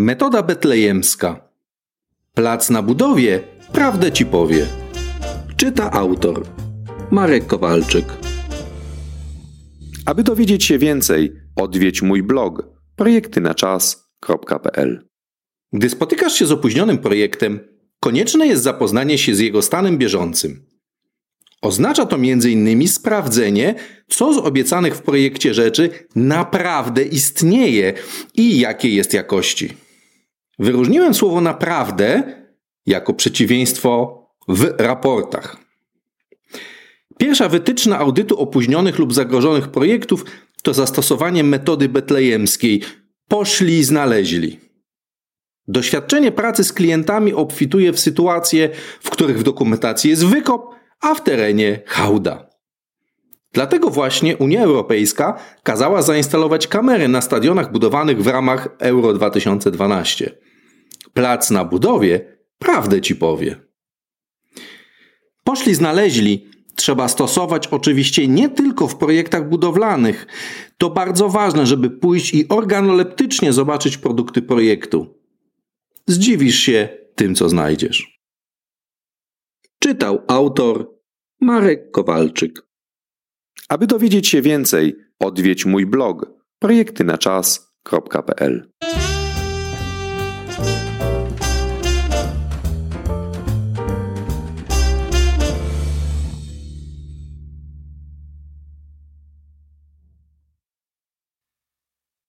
Metoda betlejemska. Plac na budowie prawdę ci powie. Czyta autor Marek Kowalczyk. Aby dowiedzieć się więcej, odwiedź mój blog projektynaczas.pl. Gdy spotykasz się z opóźnionym projektem, konieczne jest zapoznanie się z jego stanem bieżącym. Oznacza to m.in. sprawdzenie, co z obiecanych w projekcie rzeczy naprawdę istnieje i jakie jest jakości. Wyróżniłem słowo naprawdę jako przeciwieństwo w raportach. Pierwsza wytyczna audytu opóźnionych lub zagrożonych projektów to zastosowanie metody betlejemskiej poszli i znaleźli. Doświadczenie pracy z klientami obfituje w sytuacje, w których w dokumentacji jest wykop, a w terenie hałda. Dlatego właśnie Unia Europejska kazała zainstalować kamery na stadionach budowanych w ramach Euro 2012. Plac na budowie prawdę ci powie. Poszli znaleźli, trzeba stosować oczywiście nie tylko w projektach budowlanych. To bardzo ważne, żeby pójść i organoleptycznie zobaczyć produkty projektu. Zdziwisz się tym, co znajdziesz. Czytał autor Marek Kowalczyk. Aby dowiedzieć się więcej, odwiedź mój blog projektynaczas.pl.